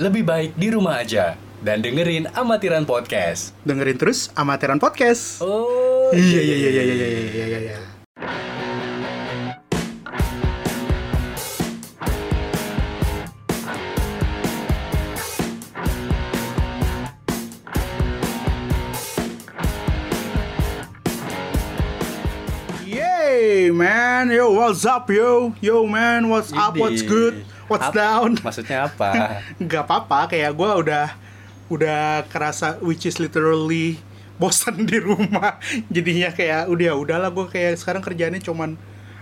Lebih baik di rumah aja dan dengerin Amatiran Podcast. Dengerin terus Amatiran Podcast. Oh, Iya iya iya iya iya iya iya iya. iya. Yay, man. Yo, what's up, yo? Yo, man, what's up? What's good? What's Ap- down? Maksudnya apa? Gak apa-apa, kayak gue udah udah kerasa which is literally bosan di rumah. Jadinya kayak udah ya udahlah gue kayak sekarang kerjaannya cuman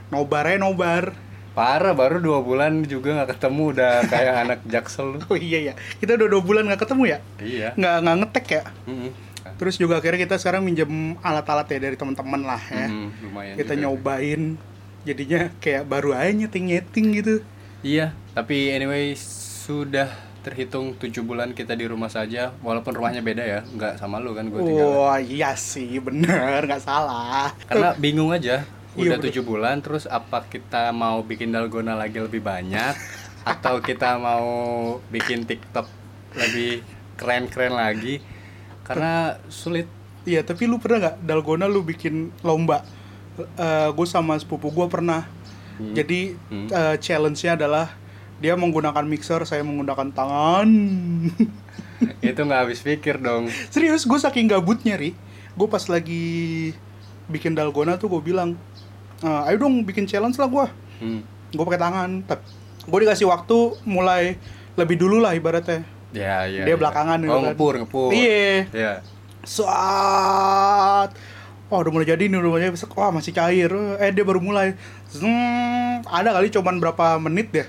nobar aja nobar. Parah, baru dua bulan juga nggak ketemu udah kayak anak jaksel lu. Oh iya ya, kita udah dua bulan nggak ketemu ya? Iya. Nggak nggak ngetek ya? Mm-mm. Terus juga akhirnya kita sekarang minjem alat-alat ya dari teman-teman lah ya. Mm, lumayan. kita juga. nyobain, jadinya kayak baru aja nyeting-nyeting gitu. Iya, tapi anyway sudah terhitung tujuh bulan kita di rumah saja, walaupun rumahnya beda ya, nggak sama lu kan gue tinggal. Wah iya sih, bener nggak salah. Karena bingung aja, Iya, udah tujuh bulan, terus apa kita mau bikin dalgona lagi lebih banyak, atau kita mau bikin TikTok lebih keren-keren lagi? Karena sulit. Iya, tapi lu pernah nggak dalgona lu bikin lomba? gue sama sepupu gue pernah. Hmm. Jadi Hmm. eh, challenge-nya adalah dia menggunakan mixer, saya menggunakan tangan. Itu nggak habis pikir dong. Serius, gue saking gabutnya ri. Gue pas lagi bikin dalgona tuh gue bilang, "Eh, ayo dong bikin challenge lah gue. Hmm. Gue pakai tangan. Gue dikasih waktu mulai lebih dulu lah ibaratnya. Ya, ya. Dia ya. belakangan Oh, ngepur, ngepur. Iya. Iya. saat oh udah mulai jadi nih udah mulai besok wah masih cair. Eh dia baru mulai. Zeng, ada kali cuman berapa menit deh.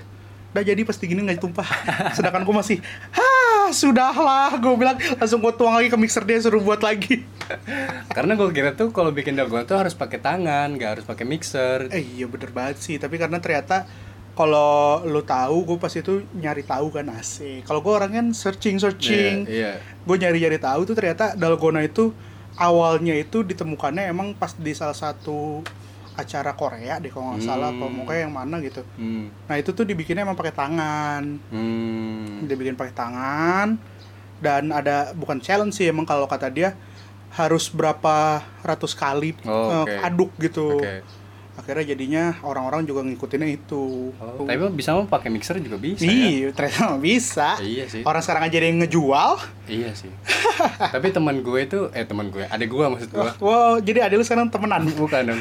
Udah jadi pasti gini nggak tumpah sedangkan gue masih ha sudahlah gue bilang. Langsung gue tuang lagi ke mixer dia suruh buat lagi. Karena gue kira tuh kalau bikin dalgona tuh harus pakai tangan, nggak harus pakai mixer. eh iya bener banget sih. Tapi karena ternyata kalau lu tahu gue pas itu nyari tahu kan asik kalau gue orang kan searching searching. Iya, iya. gue nyari-nyari tahu tuh ternyata dalgona itu awalnya itu ditemukannya emang pas di salah satu acara Korea deh kalau nggak salah Hmm. mau kayak yang mana gitu Hmm. nah itu tuh dibikinnya emang pakai tangan Hmm. dibikin pakai tangan dan ada bukan challenge sih emang kalau kata dia harus berapa ratus kali Oh, eh, oke. aduk gitu Oke. Akhirnya jadinya orang-orang juga ngikutinnya itu Oh, tapi bisa mah pakai mixer juga bisa ya? iya ternyata bisa Iya sih. orang sekarang aja ada yang ngejual Iya sih. tapi teman gue itu eh teman gue, adik gue maksud gue. wow jadi ada lu sekarang temenan Bukan dong.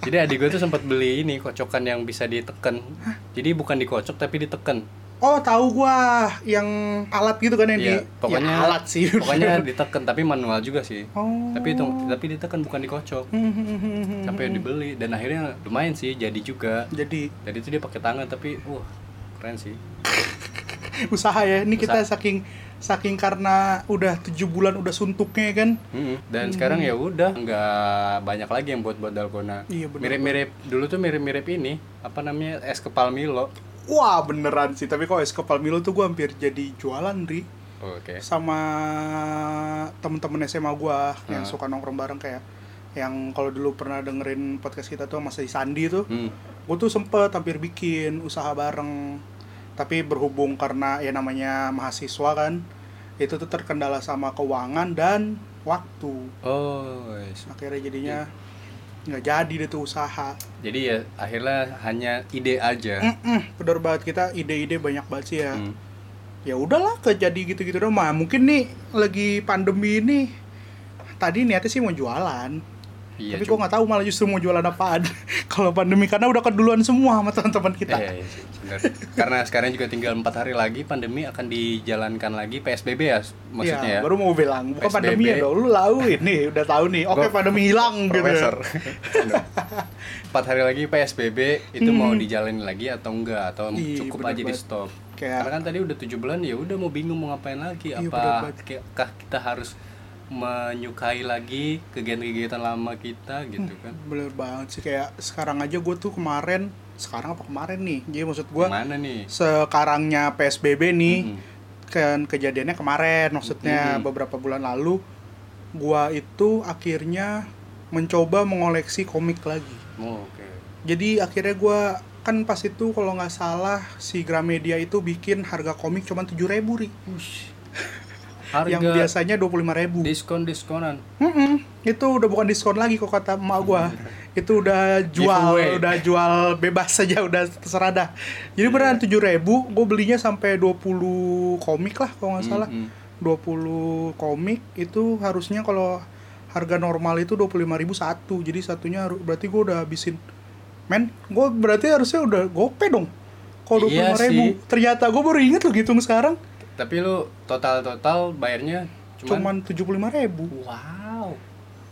Jadi adik gue tuh sempat beli ini kocokan yang bisa diteken. Jadi bukan dikocok tapi diteken. Oh tahu gua yang alat gitu kan yang Iya, di pokoknya ya, alat sih. Pokoknya diteken tapi manual juga sih. Oh. Tapi itu tapi diteken bukan dikocok. Sampai dibeli dan akhirnya lumayan sih jadi juga. Jadi Jadi itu dia pakai tangan tapi wah keren sih. usaha ya. Ini kita saking saking karena udah tujuh bulan udah suntuknya kan. Mm-mm. Dan sekarang ya udah nggak banyak lagi yang buat buat dalgona. Iya, bener Mirip-mirip dulu tuh mirip-mirip ini apa namanya es kepal Milo. Wah beneran sih. Tapi kok es kepal Milo tuh gua hampir jadi jualan ri Oke. sama temen-temen SMA gua yang Ah. suka nongkrong bareng kayak yang kalau dulu pernah dengerin podcast kita tuh masih Sandi tuh. Hmm. gue tuh sempet hampir bikin usaha bareng tapi berhubung karena ya namanya mahasiswa kan itu tuh terkendala sama keuangan dan waktu Oh, yes. akhirnya jadinya nggak jadi deh tuh usaha jadi ya akhirnya hanya ide aja. Mm-mm, bener banget kita ide-ide banyak banget sih ya Hmm. ya udahlah kejadi gitu-gitu dong mah mungkin nih lagi pandemi ini tadi niatnya sih mau jualan Iya. tapi kok nggak tahu malah justru mau jualan apaan kalau pandemi karena udah keduluan semua sama teman-teman kita Iya, iya bener. Karena sekarang juga tinggal empat hari lagi pandemi akan dijalankan lagi PSBB ya maksudnya ya. Iya, baru mau bilang bukan PSBB. pandemi ya dong lu tahu ini udah tahu nih oke Gua pandemi hilang gitu ya. Empat hari lagi PSBB itu mau dijalanin lagi atau enggak atau Hmm. Iya, cukup bener aja di stop. Kayak- Karena kan tadi udah tujuh bulan ya udah mau bingung mau ngapain lagi bener apa kah kita harus menyukai lagi kegiatan-kegiatan lama kita gitu kan. bener banget sih kayak sekarang aja gue tuh kemarin sekarang apa kemarin nih jadi maksud gue Mana nih? sekarangnya PSBB nih Mm-mm. kan kejadiannya kemarin maksudnya Mm-mm. beberapa bulan lalu gua itu akhirnya mencoba mengoleksi komik lagi Oh, oke. jadi akhirnya gua kan pas itu kalau nggak salah si Gramedia itu bikin harga komik cuma tujuh ribu ri Harga yang biasanya dua puluh lima ribu. Diskon diskonan. itu udah bukan diskon lagi kok kata emak gua. Itu udah jual Giveaway. udah jual bebas saja udah terserah dah. Jadi beneran tujuh ribu gue belinya sampai 20 komik lah kalau nggak salah. Mm-mm. 20 komik itu harusnya kalau harga normal itu 25.000 satu. Jadi satunya berarti gue udah habisin. Men gue berarti harusnya udah gope dong. Kalau Iya 25.000 ribu. sih. ternyata gue baru inget loh hitung sekarang Tapi lu total total bayarnya cuman, cuman 75.000 ribu wow.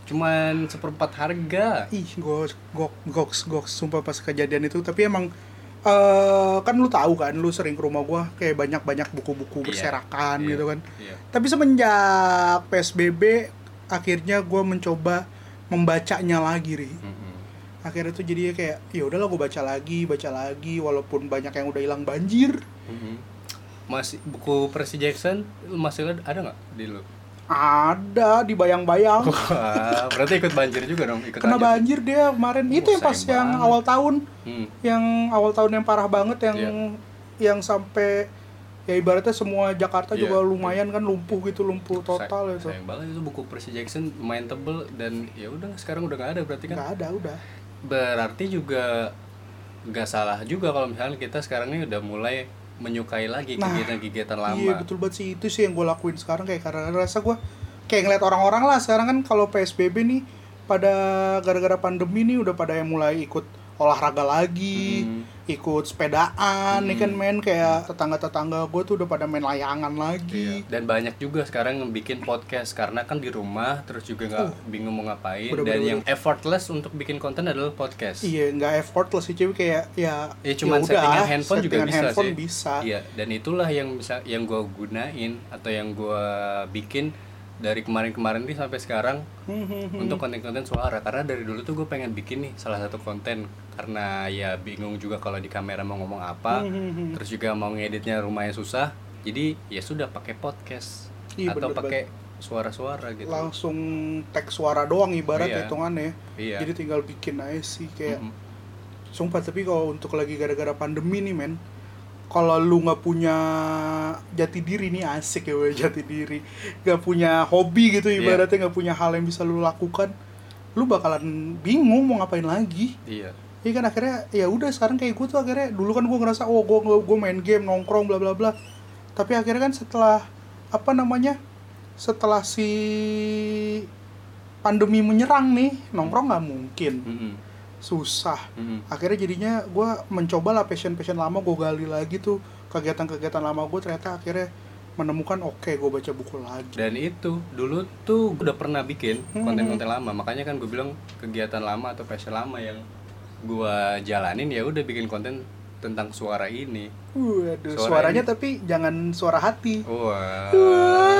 Cuman seperempat harga. ih gue gok goks goks sumpah pas kejadian itu tapi emang eh kan lu tahu kan lu sering ke rumah gue kayak banyak banyak buku-buku Iya, berserakan iya, gitu kan Iya. Tapi semenjak PSBB akhirnya gue mencoba membacanya lagi, Ri. Mm-mm. Akhirnya tuh jadinya kayak ya udahlah gue baca lagi, baca lagi walaupun banyak yang udah hilang banjir. Mm-mm. Masih buku Percy Jackson masih ada nggak di lu? Ada di bayang-bayang. Wah, berarti ikut banjir juga dong, ikut Kena lanjut. banjir dia kemarin. Oh, Itu yang pas sayang yang banget. awal tahun, Hmm. yang awal tahun yang parah banget yang Iya. yang sampai ya ibaratnya semua Jakarta Iya. juga lumayan kan lumpuh gitu, lumpuh total Say- itu. Sayang banget itu buku Percy Jackson lumayan tebel dan ya udah sekarang udah nggak ada berarti kan. Nggak ada udah. Berarti juga nggak salah juga kalau misalnya kita sekarang ini udah mulai menyukai lagi Nah, kegiatan-kegiatan lama. Iya betul banget sih itu sih yang gue lakuin sekarang kayak karena rasa gue kayak ngeliat orang-orang lah sekarang kan kalau PSBB nih pada gara-gara pandemi nih udah pada yang mulai ikut olahraga lagi, Hmm. Ikut sepedaan, nih kan Hmm. main kayak tetangga-tetangga gue tuh udah pada main layangan lagi. Iya. Dan banyak juga sekarang yang bikin podcast karena kan di rumah terus juga nggak Uh. bingung mau ngapain Bener, dan bener, yang effortless untuk bikin konten adalah podcast. Iya, nggak effortless sih cuy kayak ya. Ya cuman udah, settingan handphone juga settingan bisa handphone sih. bisa. Iya, dan itulah yang bisa yang gua gunain atau yang gua bikin dari kemarin-kemarin nih sampai sekarang Hmm, hmm, hmm. untuk konten-konten suara karena dari dulu tuh gue pengen bikin nih salah satu konten karena ya bingung juga kalau di kamera mau ngomong apa Hmm, hmm, hmm. terus juga mau ngeditnya lumayan susah jadi ya sudah pakai podcast Iya, atau pakai suara-suara gitu langsung teks suara doang ibarat Iya. hitungannya. iya Jadi tinggal bikin aja sih kayak Mm-mm. Sumpah tapi kalau untuk lagi gara-gara pandemi nih men kalau lu nggak punya jati diri nih asik ya weh, jati diri. Nggak punya hobi gitu Iya. ibaratnya nggak punya hal yang bisa lu lakukan lu bakalan bingung mau ngapain lagi. Iya. Iya kan akhirnya ya udah sekarang kayak gue tuh akhirnya dulu kan gue ngerasa oh gue gue main game nongkrong bla bla bla. Tapi akhirnya kan setelah apa namanya setelah si pandemi menyerang nih nongkrong nggak mungkin. Mm-mm. Susah. Mm-mm. akhirnya jadinya gue mencoba lah passion passion lama gue gali lagi tuh kegiatan-kegiatan lama gue ternyata akhirnya menemukan oke gue baca buku lagi. Dan itu dulu tuh gua udah pernah bikin Hmm. konten-konten lama. Makanya kan gue bilang kegiatan lama atau passion lama yang gua jalanin ya udah bikin konten tentang suara ini. Waduh, Suara suaranya ini. tapi jangan suara hati. Wah. Wah,